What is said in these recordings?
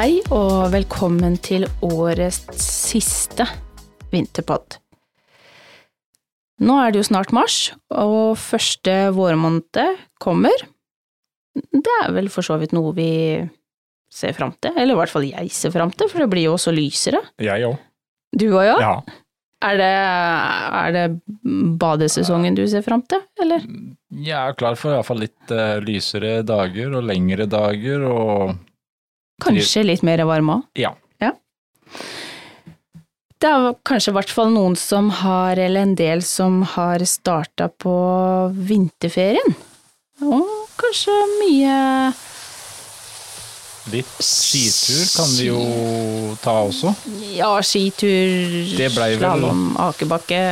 Hei og velkommen til årets siste vinterpod. Nå er det jo snart mars, og første vårmåned kommer. Det er vel for så vidt noe vi ser fram til, eller i hvert fall jeg ser fram til, for det blir jo også lysere. Jeg òg. Du òg, ja? Er det, er det badesesongen du ser fram til, eller? Jeg er klar for iallfall litt uh, lysere dager og lengre dager og Kanskje litt mer varme òg? ja. Det er kanskje i hvert fall noen som har, eller en del som har starta på vinterferien. Og kanskje mye Litt skitur kan vi jo ta også. ja, skitur, slalåm, akebakke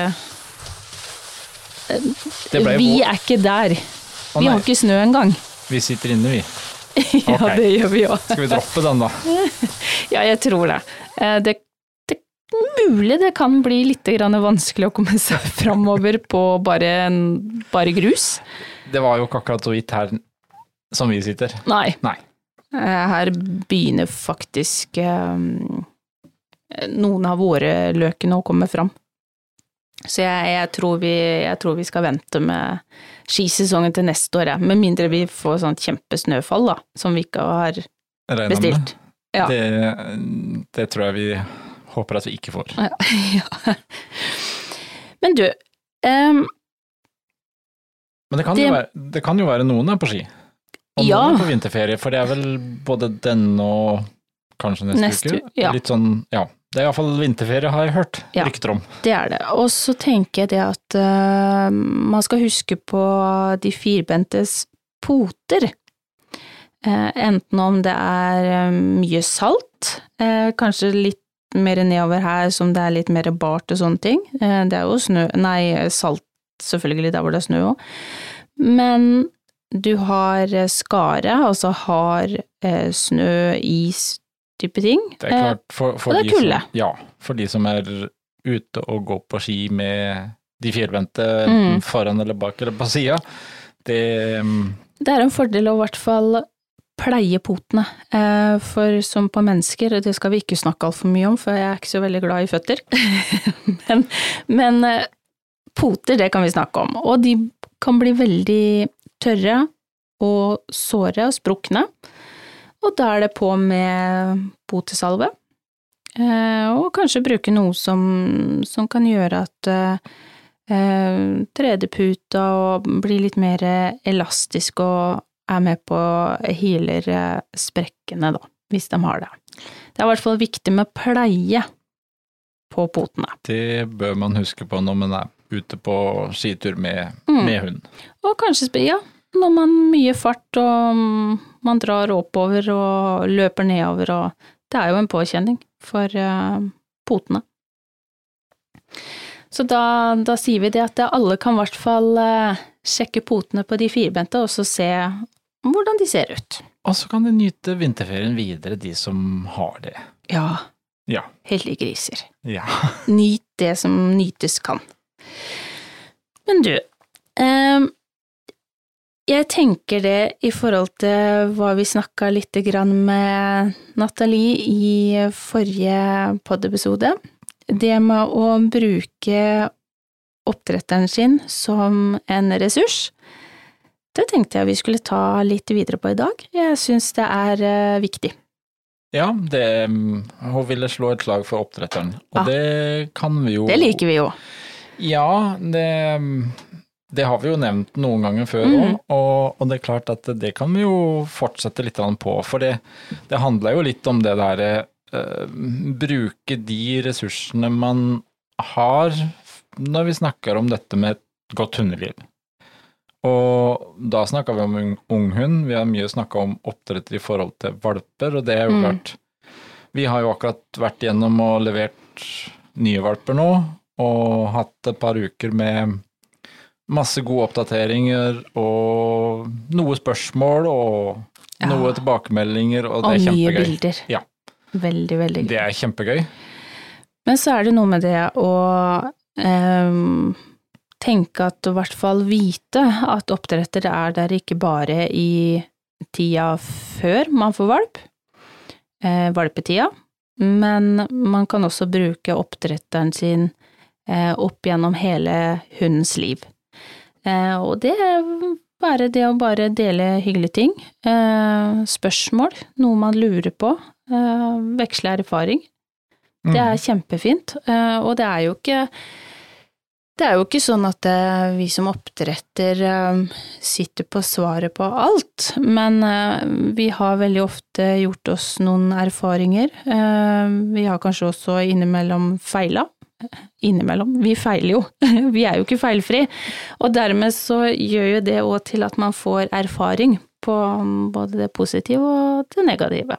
Vi er ikke der. Å, Vi har ikke snø engang. Vi sitter inne, vi. ja, okay. det gjør vi òg. Skal vi droppe den, da? Ja, jeg tror det. Eh, Det, mulig det kan bli litt grann vanskelig å komme seg framover på bare, bare grus. Det var jo ikke akkurat så vidt her som vi sitter. Nei. Nei. Eh, Her begynner faktisk um, noen av våre løkene å komme fram. Så jeg, jeg, tror vi, jeg tror vi skal vente med skisesongen til neste år, ja. Med mindre vi får sånt kjempesnøfall, da, som vi ikke har bestilt. Ja. Det, det tror jeg vi håper at vi ikke får. ja. Men du, um, Men det kan, Det- være, det kan jo være noen er på ski. Og Ja. noen er på vinterferie, for det er vel både denne og kanskje neste, Neste uke. Litt sånn, ja. Det er iallfall vinterferie, har jeg hørt Ja. rykter om. det er det. Og så tenker jeg det at uh, man skal huske på de firbentes poter. Uh, enten om det er eh, mye salt, uh, kanskje litt mer nedover her som det er litt mer bart og sånne ting. Det er jo snø, nei, salt selvfølgelig der hvor det er snø òg. Men du har skare, altså har eh, snø, is, type ting. Det er klart, for, for og det er kulde. Ja, for de som er ute og går på ski med de firbente Mm. foran eller bak eller på sida, det mm, Det er en fordel å i hvert fall pleie potene, eh, for som på mennesker, det skal vi ikke snakke altfor mye om, for jeg er ikke så veldig glad i føtter. men men eh, poter, det kan vi snakke om, og de kan bli veldig tørre og såre og sprukne, og da er det på med potesalve. Eh, og kanskje bruke noe som, som kan gjøre at eh, eh, 3D-puta blir litt mer elastisk og er med på healer eh, sprekkene, da, hvis de har det. Det er i hvert fall viktig med pleie på potene. det bør man huske på når man er ute på skitur med, Mm. med hund. Og kanskje, ja, når man mye fart og man drar oppover og løper nedover og Det er jo en påkjenning for eh, potene. Så da, da sier vi det at alle kan i hvert fall eh, sjekke potene på de firbente og så se hvordan de ser ut. Og så kan de nyte vinterferien videre, de som har det. Ja, Ja. hellige griser. Ja. Nyt det som nytes kan. Men du, ehm, jeg tenker det i forhold til hva vi snakka lite grann med Nathalie i forrige pod-episode. Det med å bruke oppdretteren sin som en ressurs. Det tenkte jeg vi skulle ta litt videre på i dag. Jeg syns det er eh, viktig. Ja, det, mm, hun ville slå et slag for oppdretteren, og Ja. det kan vi jo Det liker vi jo. Ja, det, det har vi jo nevnt noen ganger før òg, mm. og, og det er klart at det kan vi jo fortsette litt på. For det, det handler jo litt om det derre eh, Bruke de ressursene man har når vi snakker om dette med et godt hundeliv. Og da snakka vi om unghund, vi har mye snakka om oppdretter i forhold til valper, og det er jo Mm. klart Vi har jo akkurat vært gjennom og levert nye valper nå, og hatt et par uker med masse gode oppdateringer og noe spørsmål og Ja. noe tilbakemeldinger, og det Og er mye bilder. Ja. Veldig, veldig gøy. Det er kjempegøy. Men så er det noe med det å um, tenke at i hvert fall vite at oppdretter er der ikke bare i tida før man får valp, eh, valpetida, men man kan også bruke oppdretteren sin eh, opp gjennom hele hundens liv. Eh, og det er bare det å bare dele hyggelige ting, eh, spørsmål, noe man lurer på, eh, veksle erfaring. Det Mm. er kjempefint, eh, og det er jo ikke det er jo ikke sånn at vi som oppdretter sitter på svaret på alt, men vi har veldig ofte gjort oss noen erfaringer. Vi har kanskje også innimellom feila. Innimellom. Vi feiler jo. Vi er jo ikke feilfri. Og dermed så gjør jo det òg til at man får erfaring på både det positive og det negative.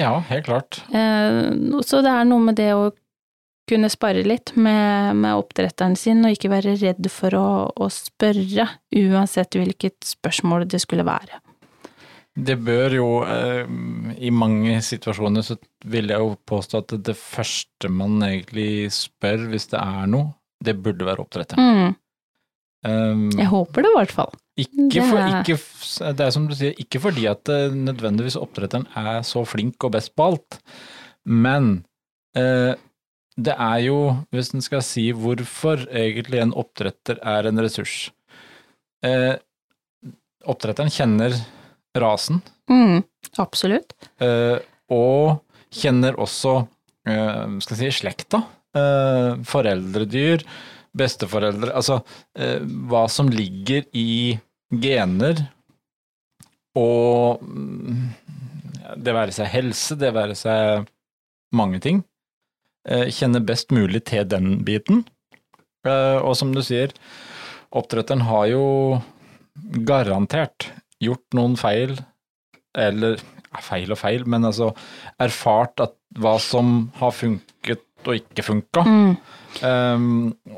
Ja, helt klart. Eh, Så det er noe med det å kunne spare litt med, med oppdretteren sin, og ikke være redd for å, å spørre, uansett hvilket spørsmål det skulle være. Det bør jo, eh, i mange situasjoner så vil jeg jo påstå at det første man egentlig spør hvis det er noe, det burde være oppdretteren. Mm, Um, jeg håper det, i hvert fall. Ikke for, ikke, det er som du sier, ikke fordi at eh, nødvendigvis oppdretteren er så flink og best på alt, men eh, det er jo, hvis en skal si hvorfor egentlig en oppdretter er en ressurs eh, Oppdretteren kjenner rasen, Mm, absolutt. eh, og kjenner også eh, skal jeg si, slekta. Eh, foreldredyr, besteforeldre Altså eh, hva som ligger i gener og mm, det være seg helse, det være seg mange ting. Eh, kjenner best mulig til den biten. Eh, og som du sier, oppdretteren har jo garantert gjort noen feil, eller feil og feil, men altså erfart at hva som har funket og ikke funka. Mm. Um,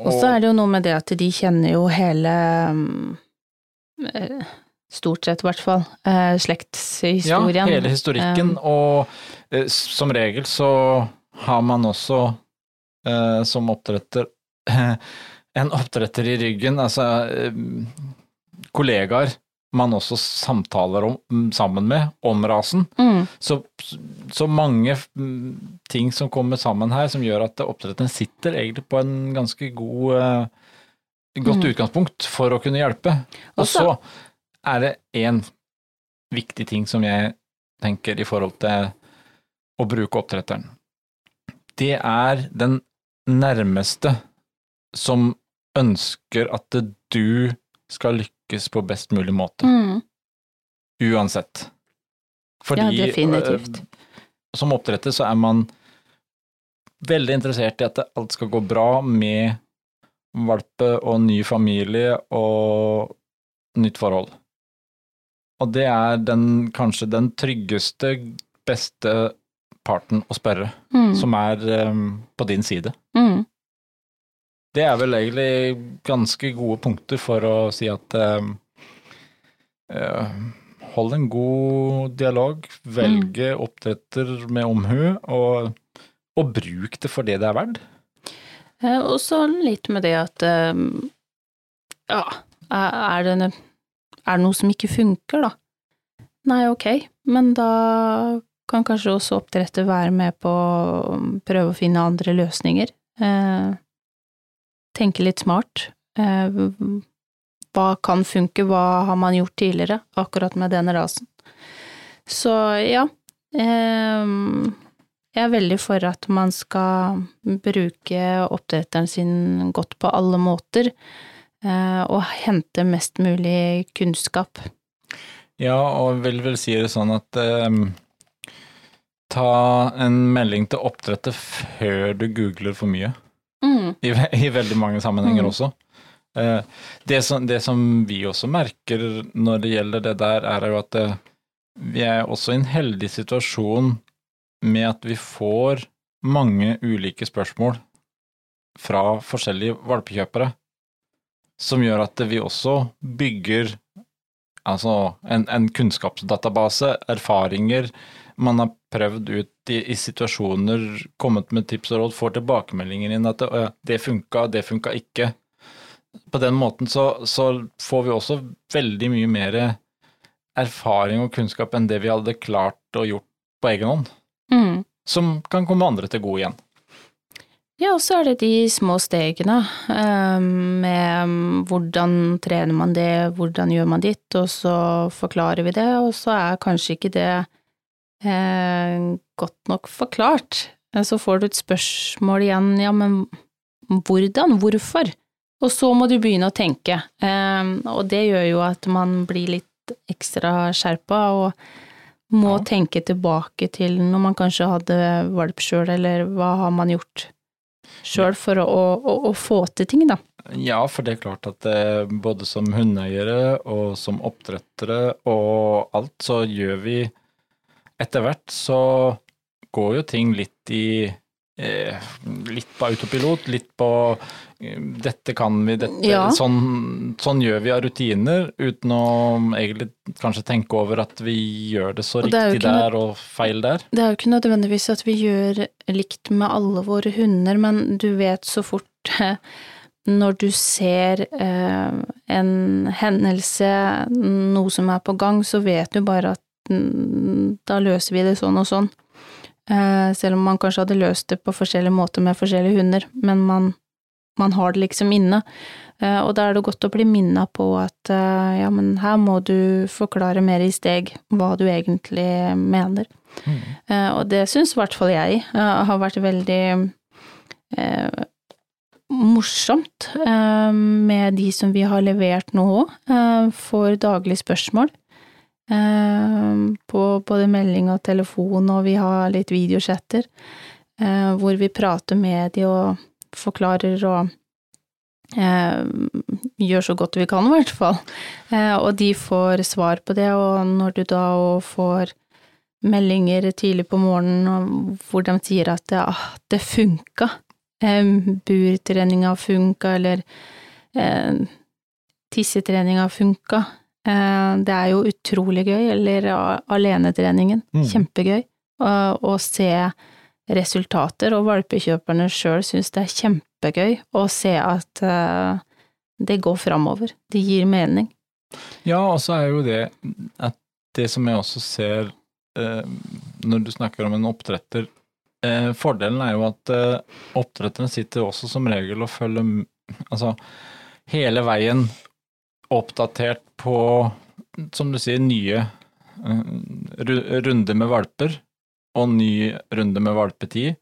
Og så er det jo noe med det at de kjenner jo hele eh, Stort sett, i hvert fall. Uh, slektshistorien. Ja, hele historikken, Um, og uh, som regel så har man også uh, som oppdretter en oppdretter i ryggen, altså kollegaer man også samtaler om, mm, sammen med om rasen. mm, Så, så mange mm, ting som kommer sammen her som gjør at oppdretteren sitter egentlig på en ganske god eh, godt Mm. utgangspunkt for å kunne hjelpe. Og så er det én viktig ting som jeg tenker i forhold til å bruke oppdretteren. Det er den nærmeste som ønsker at du skal lykkes på best mulig måte, mm. uansett. Fordi Ja, definitivt. øh, som oppdretter så er man veldig interessert i at alt skal gå bra med valpe og ny familie og nytt forhold. Og det er den, kanskje den tryggeste, beste parten å spørre, Mm. som er um, på din side. Mm. Det er vel egentlig ganske gode punkter for å si at øhm, øh, Hold en god dialog, velge oppdretter med omhu, og, og bruk det for det det er verdt. Eh, Og så litt med det at eh, ja, er det, er det noe som ikke funker, da? Nei, ok, men da kan kanskje også oppdretter være med på å prøve å finne andre løsninger. Eh, tenke litt smart. Eh, hva kan funke, hva har man gjort tidligere, akkurat med den rasen. Så ja, eh, jeg er veldig for at man skal bruke oppdretteren sin godt på alle måter, eh, og hente mest mulig kunnskap. Ja, og vil vel si det sånn at øhm, ta en melding til oppdretter før du googler for mye. Mm. I, i veldig mange sammenhenger Mm. også. Eh, det, som, det som vi også merker når det gjelder det der, er jo at det, vi er også i en heldig situasjon med at vi får mange ulike spørsmål fra forskjellige valpekjøpere, som gjør at vi også bygger altså en, en kunnskapsdatabase, erfaringer man har prøvd ut i, i situasjoner, kommet med tips og råd, får tilbakemeldinger inn at det, «Å ja, det funka, det funka ikke. På den måten så, så får vi også veldig mye mer erfaring og kunnskap enn det vi hadde klart å gjort på egen hånd. Mm. som kan komme andre til gode igjen. Ja, og så er det de små stegene eh, med hvordan trener man det, hvordan gjør man ditt, og så forklarer vi det, og så er kanskje ikke det godt nok forklart. Eh, Så får du et spørsmål igjen, ja, men hvordan, hvorfor? Og så må du begynne å tenke, eh, og det gjør jo at man blir litt ekstra skjerpa og må Ja. tenke tilbake til når man kanskje hadde valp sjøl, eller hva har man gjort sjøl for å, å, å få til ting, da. Ja, for det er klart at eh, både som hundeeiere og som oppdrettere og alt, så gjør vi Etter hvert så går jo ting litt i eh, Litt på autopilot, litt på eh, dette kan vi, dette Ja. sånn, sånn gjør vi av rutiner, uten å egentlig kanskje tenke over at vi gjør det så Og det riktig ikke der og feil der. Det er jo ikke nødvendigvis at vi gjør likt med alle våre hunder, men du vet så fort når du ser eh, en hendelse, noe som er på gang, så vet du bare at da løser vi det sånn og sånn. Eh, selv om man kanskje hadde løst det på forskjellige måter med forskjellige hunder, men man, man har det liksom inne. Eh, og da er det godt å bli minna på at eh, ja, men her må du forklare mer i steg hva du egentlig mener. Mm. og det syns i hvert fall jeg har vært veldig eh, morsomt eh, med de som vi har levert nå òg, eh, for daglige spørsmål. Eh, på både melding og telefon, og vi har litt videochatter eh, hvor vi prater med de og forklarer og eh, gjør så godt vi kan, i hvert fall. Og de får svar på det, og når du da får meldinger tidlig på morgenen hvor de sier at det, ah, det funka, burtreninga funka, eller eh, tissetreninga funka. Eh, det er jo utrolig gøy, eller alenetreningen, Mm. kjempegøy, å- se resultater, og valpekjøperne sjøl syns det er kjempegøy å se at eh, det går framover, det gir mening. Ja, og så er jo det at det som jeg også ser eh, når du snakker om en oppdretter Fordelen er jo at oppdretterne sitter også som regel og følger altså hele veien oppdatert på, som du sier, nye eh, runder med valper og ny runde med valpetid.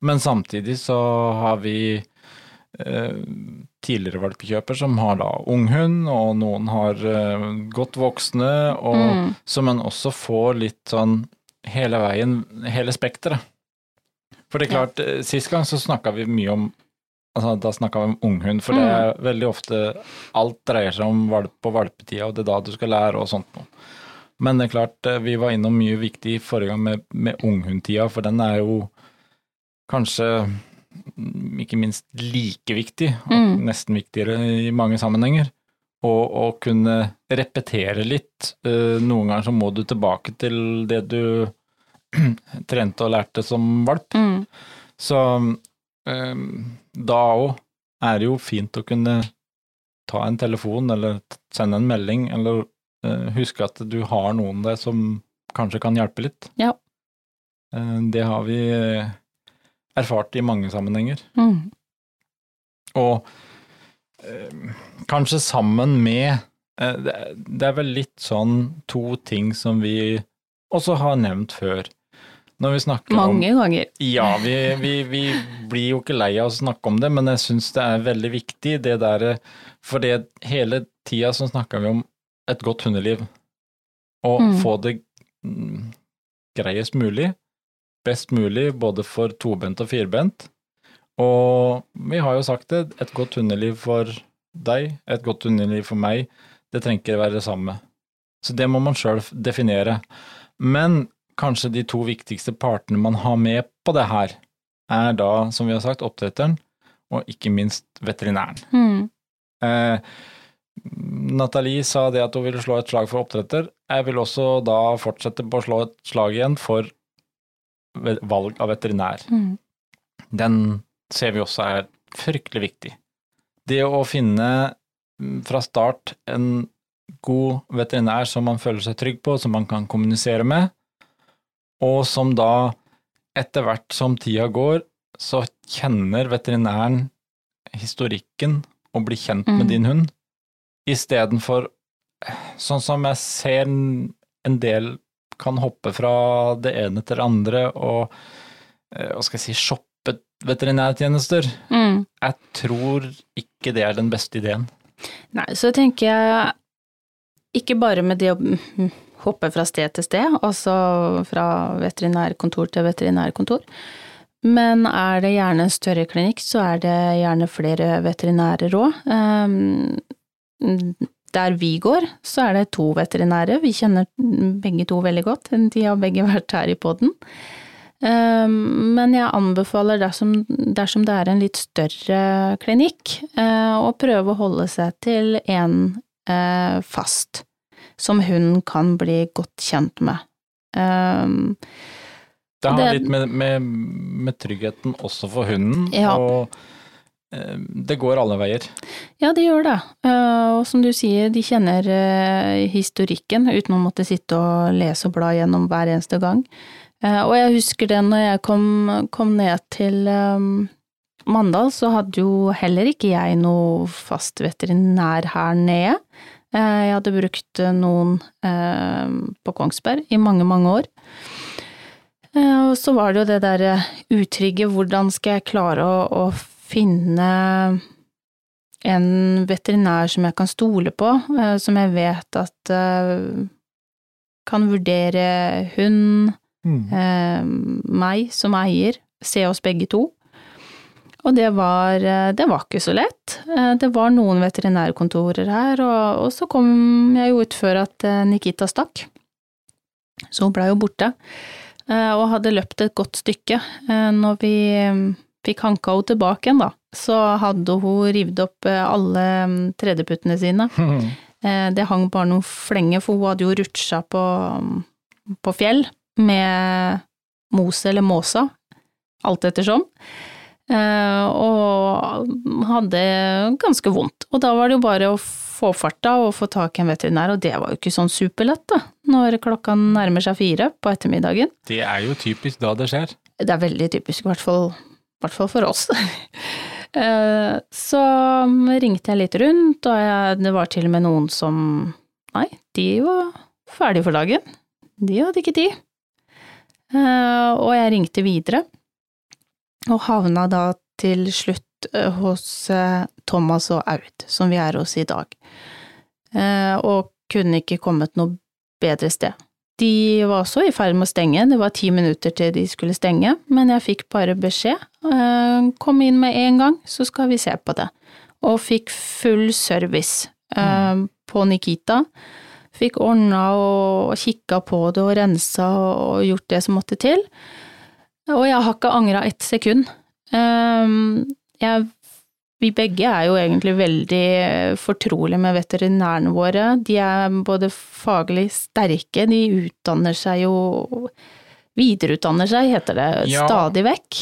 Men samtidig så har vi eh, tidligere valpekjøper som har da unghund, og noen har eh, godt voksne, og Mm. så man også får litt sånn hele veien, hele spekteret. For det er klart, ja. sist gang så snakka vi mye om Altså, da snakka vi om unghund, for det er veldig ofte Alt dreier seg om valp på valpetida, og det er da du skal lære og sånt noe. Men det er klart, eh, vi var innom mye viktig forrige gang med, med unghundtida, for den er jo kanskje mm, ikke minst like viktig, og Mm. nesten viktigere i mange sammenhenger. Og å kunne repetere litt. Eh, Noen ganger så må du tilbake til det du trente og lærte som valp. Mm. Så da òg er det jo fint å kunne ta en telefon eller sende en melding, eller eh, huske at du har noen der som kanskje kan hjelpe litt. Ja. Eh, det har vi eh, erfart i mange sammenhenger. Mm. Og eh, kanskje sammen med eh, det, det er vel litt sånn to ting som vi også har nevnt før. Når vi snakker om Mange ganger. Ja, vi, vi, vi blir jo ikke lei av å snakke om det, men jeg syns det er veldig viktig, det der For det hele tida så snakker vi om et godt hundeliv. Og Mm. få det mm, greiest mulig, best mulig, både for tobent og firbent. Og vi har jo sagt det, et godt hundeliv for deg, et godt hundeliv for meg, det trenger ikke være det samme. Så det må man sjøl definere. Men kanskje de to viktigste partene man har med på det her, er da, som vi har sagt, oppdretteren, og ikke minst veterinæren. Mm. Eh, Nathalie sa det at hun ville slå et slag for oppdretter. Jeg vil også da fortsette på å slå et slag igjen for valg av veterinær. Mm. Den ser vi også er fryktelig viktig. Det å finne mm, fra start en god veterinær som man føler seg trygg på, som man kan kommunisere med, og som da etter hvert som tida går, så kjenner veterinæren historikken og blir kjent med Mm. din hund, istedenfor sånn som jeg ser en en del kan hoppe fra det ene til det andre og eh, hva skal jeg si, shoppe veterinærtjenester. Mm. Jeg tror ikke det er den beste ideen. Nei, så tenker jeg ikke bare med det å mm, hoppe fra sted til sted, altså fra veterinærkontor til veterinærkontor, men er det gjerne en større klinikk, så er det gjerne flere veterinærer òg. Der vi går, så er det to veterinærer, vi kjenner begge to veldig godt, de har begge vært her i poden. Men jeg anbefaler dersom, dersom det er en litt større klinikk, eh, å prøve å holde seg til en fast fast, som hunden kan bli godt kjent med. Um, Det har Det- litt med, med, med tryggheten også for hunden, Ja. og eh, det går alle veier. Ja, det gjør det. Eh, Og som du sier, de kjenner eh, historikken uten å måtte sitte og lese og bla gjennom hver eneste gang. Og jeg husker det når jeg kom, kom ned til Mandal, så hadde jo heller ikke jeg noe fast veterinær her nede. Eh, Jeg hadde brukt eh, noen eh, på Kongsberg i mange, mange år. Og så var det jo det derre utrygge, hvordan skal jeg klare å, å finne en veterinær som jeg kan stole på, som jeg vet at kan vurdere hund, mm. meg som eier, se oss begge to. Og det var, eh, det var ikke så lett. Eh, Det var noen veterinærkontorer her, og, og så kom jeg jo ut før at eh, Nikita stakk. Så hun blei jo borte, og hadde løpt et godt stykke. Når vi eh, fikk hanka henne tilbake igjen, da, så hadde hun revet opp alle mm, tredjeputtene sine. Det hang bare noen flenger, for hun hadde jo rutsja på, på fjell med mose eller måsa, alt ettersom. Eh, Og hadde ganske vondt. Og da var det jo bare å få farta og få tak i en veterinær, og det var jo ikke sånn superlett, da, når klokka nærmer seg fire på ettermiddagen. Det er jo typisk da det skjer. Det er veldig typisk, i hvert fall, i hvert fall for oss. Eh, Så ringte jeg litt rundt, og jeg, det var til og med noen som Nei, de var ferdige for dagen. De hadde ikke tid. Eh, Og jeg ringte videre, og havna da til slutt eh, hos eh, Thomas og Aud, som vi er hos i dag. Eh, Og kunne ikke kommet noe bedre sted. De var også i ferd med å stenge, det var ti minutter til de skulle stenge, men jeg fikk bare beskjed. Kom inn med en gang, så skal vi se på det. Og fikk full service mm. på Nikita. Fikk ordna og kikka på det og rensa og gjort det som måtte til. Og jeg har ikke angra ett sekund. Eh, Jeg vi begge er jo egentlig veldig fortrolige med veterinærene våre. De er både faglig sterke, de utdanner seg jo Videreutdanner seg, heter det, Ja. stadig vekk.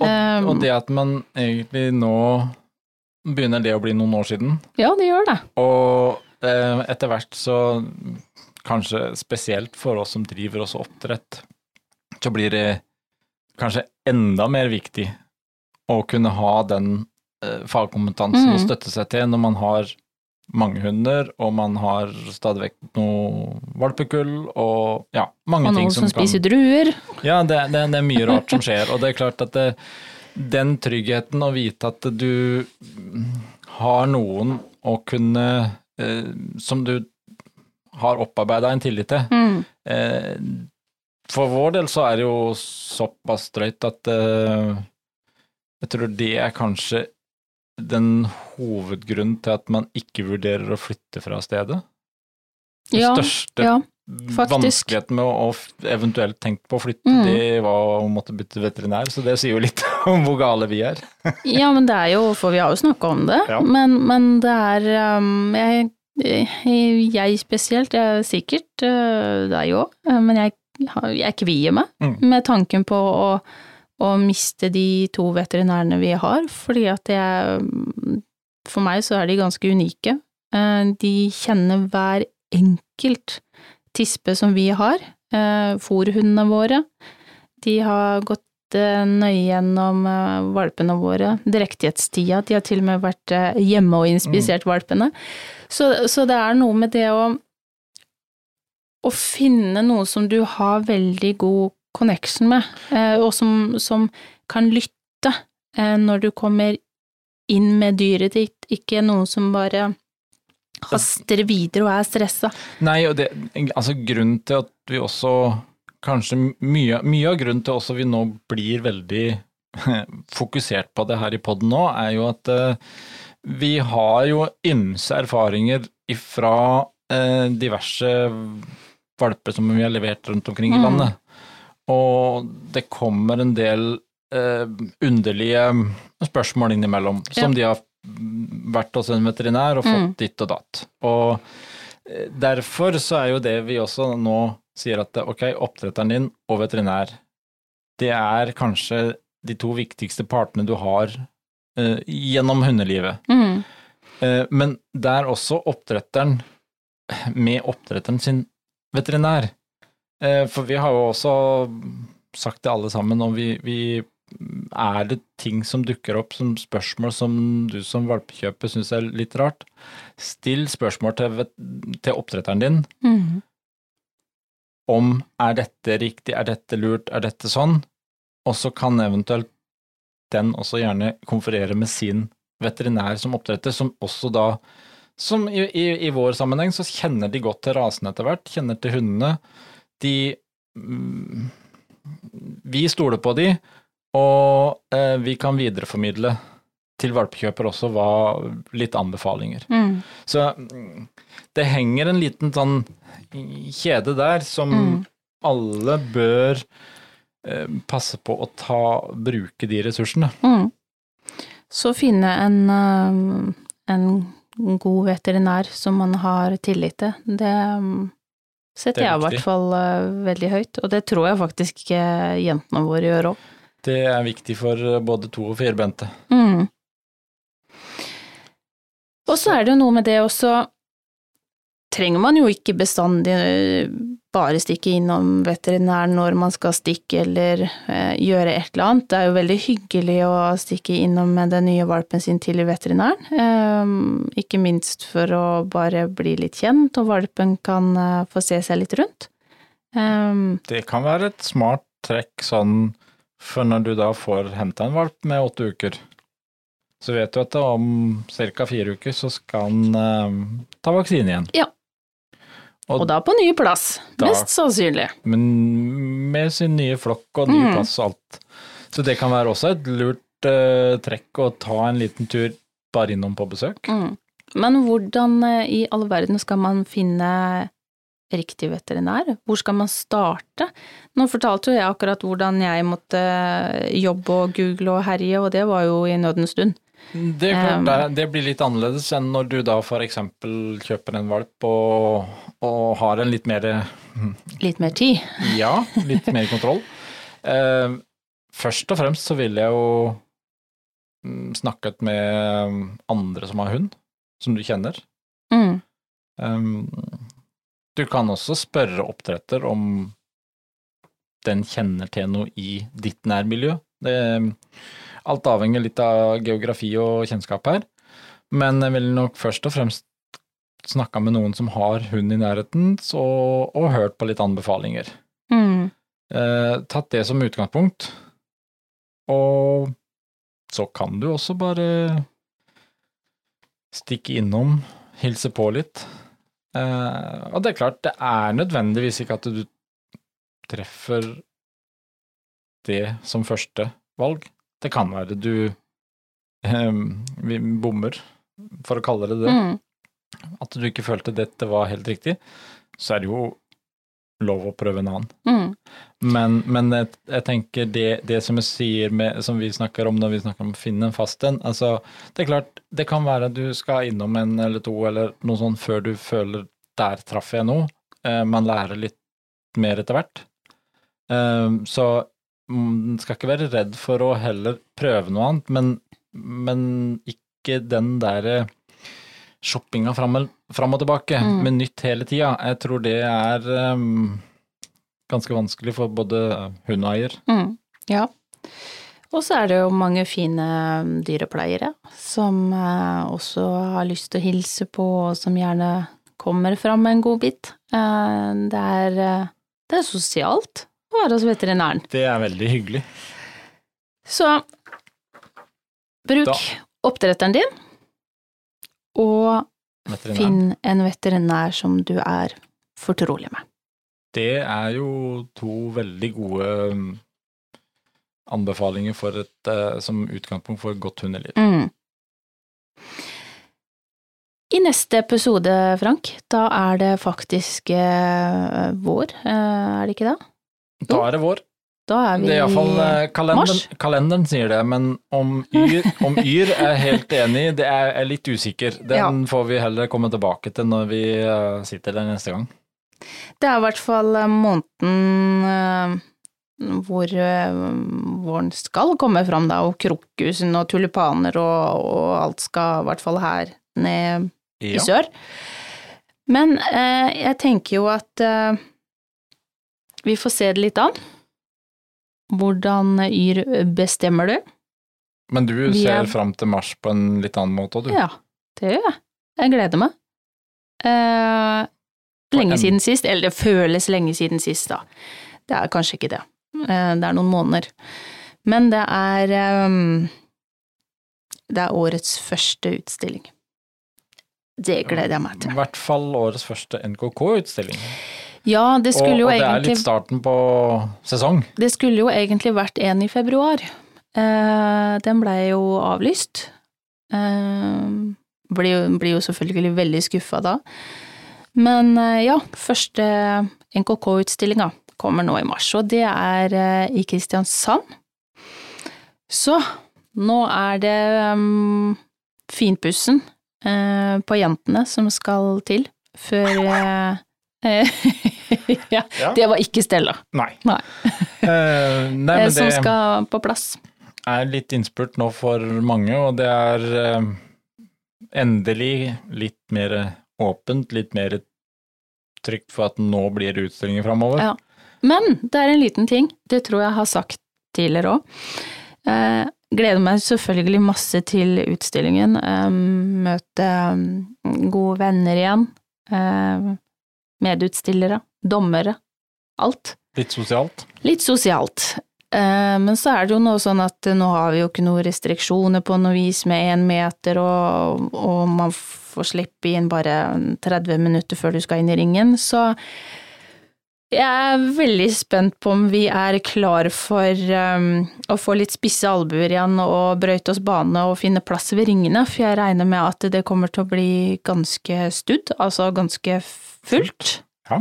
Og, Um, og det at man egentlig nå begynner det å bli noen år siden, Ja, det gjør det. og eh, etter hvert så kanskje spesielt for oss som driver oss oppdrett, så blir det kanskje enda mer viktig å kunne ha den eh, fagkompetansen å Mhm. støtte seg til når man har mange hunder, og man har stadig vekk noe valpekull, og ja, mange Og ting noen som, som kan spiser druer. Ja, det, det, det er mye rart som skjer, og det er klart at det, den tryggheten å vite at du har noen å kunne eh, Som du har opparbeida en tillit til. Mm. Eh, for vår del så er det jo såpass drøyt at uh, jeg tror det er kanskje den hovedgrunnen til at man ikke vurderer å flytte fra stedet. Den Ja, største ja, vanskeligheten med å, å eventuelt tenke på å flytte, Mm. det var å måtte bytte veterinær, så det sier jo litt om hvor gale vi er. Ja, men det er jo, for vi har jo snakka om det, Ja. men, men det er um, jeg, jeg spesielt, jeg er sikkert uh, deg òg, men jeg, jeg kvier meg Mm. med tanken på å, å miste de to veterinærene vi har, fordi at jeg For meg så er de ganske unike. Uh, De kjenner hver enkelt tispe som vi har, uh, fòrhundene våre. De har gått eh, nøye gjennom eh, valpene våre. Drektighetstida. De har til og med vært eh, hjemme og inspisert valpene. Så, så det er noe med det å å finne noe som du har veldig god connection med, eh, og som, som kan lytte eh, når du kommer inn med dyret ditt, ikke noe som bare haster videre og er stressa. Nei, og det, altså grunnen til at vi også Kanskje mye, mye av grunnen til også vi nå blir veldig fokusert på det her i poden nå, er jo at eh, vi har jo ymse erfaringer ifra diverse valper som vi har levert rundt omkring i Mm. landet. Og det kommer en del eh, underlige spørsmål innimellom, som de har vært hos en veterinær og fått Mm. ditt og datt. Og eh, derfor så er jo det vi også nå sier at ok, oppdretteren din og veterinær, det er kanskje de to viktigste partene du har eh, gjennom hundelivet. Mm. Eh, men det er også oppdretteren med oppdretteren sin veterinær. Eh, for vi har jo også sagt det alle sammen, og vi, vi er det ting som dukker opp som spørsmål som du som valpekjøper syns er litt rart, still spørsmål til, til oppdretteren din Mm. om er dette riktig, er dette lurt, er dette sånn, og så kan eventuelt den også gjerne konferere med sin veterinær som oppdretter, som også da som i, i, i vår sammenheng så kjenner de godt til rasene etter hvert, kjenner til hundene. De mm, Vi stoler på de, og eh, vi kan videreformidle til valpekjøper også hva litt anbefalinger. Mm. Så mm, det henger en liten sånn kjede der som Mm. alle bør eh, passe på å ta, bruke de ressursene. Mm. Så finne en, um, en god veterinær som man har tillit til, det um, setter Det jeg i hvert fall uh, veldig høyt, og det tror jeg faktisk uh, jentene våre gjør òg. Det er viktig for eh, både to- og firbente. Mm. Og så er det jo noe med det også Trenger man jo ikke bestandig bare stikke innom veterinæren når man skal stikke eller eh, gjøre et eller annet. Det er jo veldig hyggelig å stikke innom med den nye valpen sin til veterinæren. Eh, ikke minst for å bare bli litt kjent, og valpen kan eh, få se seg litt rundt. Eh, Det kan være et smart trekk sånn for når du da får henta en valp med åtte uker. Så vet du at om ca. fire uker så skal han eh, ta vaksine igjen. Ja. Og, og da på ny plass, Da- mest sannsynlig. men med sin nye flokk og ny Mm. plass og alt. Så det kan være også et lurt uh, trekk å ta en liten tur bare innom på besøk. Mm. Men hvordan uh, i all verden skal man finne riktig veterinær? Hvor skal man starte? Nå fortalte jo jeg akkurat hvordan jeg måtte jobbe og google og herje, og det var jo i nødens stund. Det klart, det, blir litt annerledes enn når du da eksempel kjøper en valp og, og har en litt mer Litt mer tid. Ja, litt mer kontroll. Eh, først og fremst så ville jeg jo mm, snakket med andre som har hund, som du kjenner. Mm. Um, du kan også spørre oppdretter om den kjenner til noe i ditt nærmiljø. Det, alt avhenger litt av geografi og kjennskap her, men jeg ville nok først og fremst snakka med noen som har hund i nærheten, så, og hørt på litt anbefalinger. Mm. Eh, tatt det som utgangspunkt, og så kan du også bare stikke innom, hilse på litt. Eh, og det er klart, det er nødvendigvis ikke at du treffer det som første valg. Det kan være du eh, bommer, for å kalle det det. Mm. At du ikke følte dette var helt riktig, så er det jo lov å prøve en annen. Mm. Men, men jeg, jeg tenker det, det som med, som vi snakker om når vi snakker om å finne en fast en, altså det er klart, det kan være at du skal innom en eller to eller noe sånt før du føler der traff jeg noe. Eh, man lærer litt mer etter hvert. Eh, så man skal ikke være redd for å heller prøve noe annet, men, men ikke den derre shoppinga fram, fram og tilbake Mm. med nytt hele tida. Jeg tror det er um, ganske vanskelig for både hund og eier. Mm. Ja, Og så er det jo mange fine dyrepleiere som eh, også har lyst til å hilse på, og som gjerne kommer fram en god bit. Eh, det er, eh, det er sosialt å være hos veterinæren. Det er veldig hyggelig. Så bruk Da- oppdretteren din, og veterinær. finn en veterinær som du er fortrolig med. Det er jo to veldig gode um, anbefalinger et, eh, som utgangspunkt for et godt hundeliv. Mm. I neste episode, Frank, da er det faktisk eh, vår, eh, er det ikke det? Da er det vår. Da er vi Det iallfall eh, kalenderen, mars. kalenderen sier det, men om Yr, om yr er jeg helt enig, det er er litt usikker. Den får vi heller komme tilbake til når vi eh, sitter der neste gang. Det er i hvert fall eh, måneden hvor våren skal komme fram, da, og krokusen og tulipaner og, og alt skal i hvert fall her ned i sør. Men eh, jeg tenker jo at eh, vi får se det litt an. Hvordan Yr bestemmer du? Men du Vi ser er- fram til mars på en litt annen måte, òg, du. Ja, det gjør jeg. Jeg gleder meg. Eh, lenge en- siden sist, eller det føles lenge siden sist, da. Det er kanskje ikke det. Eh, det er noen måneder. Men det er um, Det er årets første utstilling. Det gleder jeg meg til. I hvert fall årets første NKK-utstilling. Ja, det Og, jo og det er litt starten på sesong. Det skulle jo egentlig vært en i februar. Eh, den blei jo avlyst. Eh, blir, blir jo selvfølgelig veldig skuffa da. Men eh, ja, første NKK-utstillinga kommer nå i mars, og det er eh, i Kristiansand. Så nå er det um, finpussen eh, på jentene som skal til før eh, ja, Ja. det var ikke Stella. Nei. Nei. uh, nei, Eh, men som det skal på plass. er litt innspurt nå for mange, og det er uh, endelig litt mer åpent, litt mer trygt for at nå blir det utstillinger framover. Ja. Men det er en liten ting, det tror jeg har sagt tidligere òg. Eh, gleder meg selvfølgelig masse til utstillingen. Eh, møte mm, gode venner igjen. Medutstillere. Dommere. Alt. Litt sosialt. Litt sosialt. Eh, Men så er det jo noe sånn at nå har vi jo ikke noen restriksjoner på noe vis med én meter, og, og man får slippe inn bare 30 minutter før du skal inn i ringen, så jeg er veldig spent på om vi er klar for um, å få litt spisse albuer igjen og brøyte oss bane og finne plass ved ringene, for jeg regner med at det kommer til å bli ganske studd, altså ganske fullt. Ja.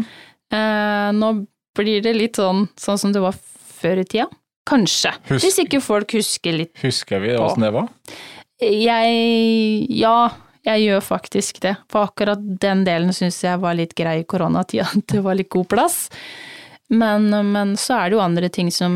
Uh, nå blir det litt sånn, sånn som det var før i tida. Kanskje. Husk- Hvis ikke folk husker litt. Husker vi åssen det var? Jeg Ja, jeg gjør faktisk det. For akkurat den delen syns jeg var litt grei i koronatida. at Det var litt god plass. Men, men så er det jo andre ting som,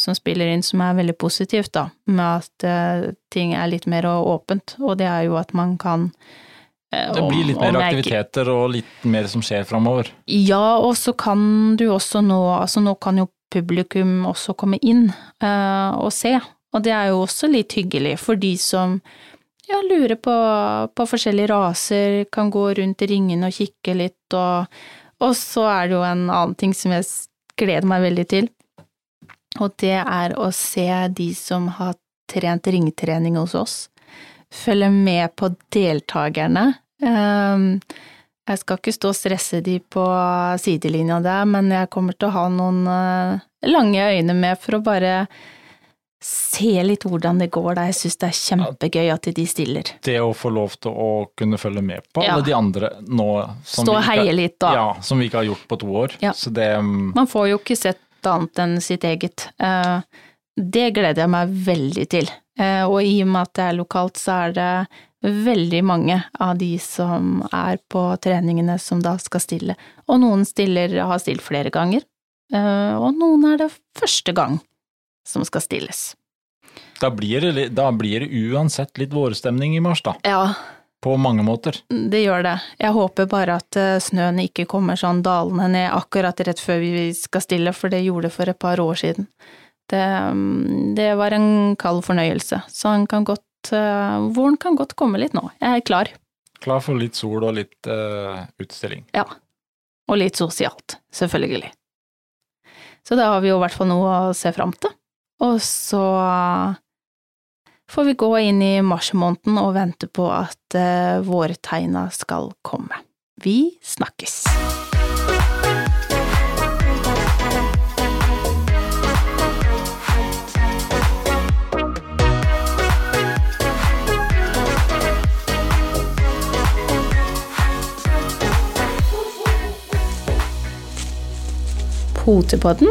som spiller inn som er veldig positivt, da. Med at uh, ting er litt mer åpent. Og det er jo at man kan uh, Det blir litt mer aktiviteter og litt mer som skjer framover. ja, og så kan du også nå Altså nå kan jo publikum også komme inn uh, og se, og det er jo også litt hyggelig for de som ja, lurer på, på forskjellige raser, kan gå rundt ringene og kikke litt, og, og så er det jo en annen ting som jeg gleder meg veldig til, og det er å se de som har trent ringtrening hos oss, følge med på deltakerne. Um, jeg skal ikke stå og stresse de på sidelinja der, men jeg kommer til å ha noen eh, lange øyne med for å bare se litt hvordan det går da. Jeg syns det er kjempegøy at de stiller. Det å få lov til å kunne følge med på Ja. alle de andre nå som Stå og heie litt, da. Ja, som vi ikke har gjort på to år. Ja. Så det mm, Man får jo ikke sett annet enn sitt eget. Eh, Det gleder jeg meg veldig til. Eh, Og i og med at det er lokalt, så er det veldig mange av de som er på treningene som da skal stille. Og noen stiller, har stilt flere ganger, eh, og noen er det første gang som skal stilles. da, blir det, da blir det uansett litt vårstemning i mars, da. Ja, På mange måter. det gjør det. Jeg håper bare at eh, snøen ikke kommer sånn dalende ned akkurat rett før vi skal stille, for det gjorde det for et par år siden. Det, det var en kald fornøyelse, så han kan godt uh, Våren kan godt komme litt nå. Jeg er klar. Klar for litt sol og litt uh, utstilling. Ja. Og litt sosialt, selvfølgelig. Så da har vi jo i hvert fall noe å se fram til. Og så får vi gå inn i marsmåneden og vente på at uh, vårtegna skal komme. Vi snakkes! Potepodden,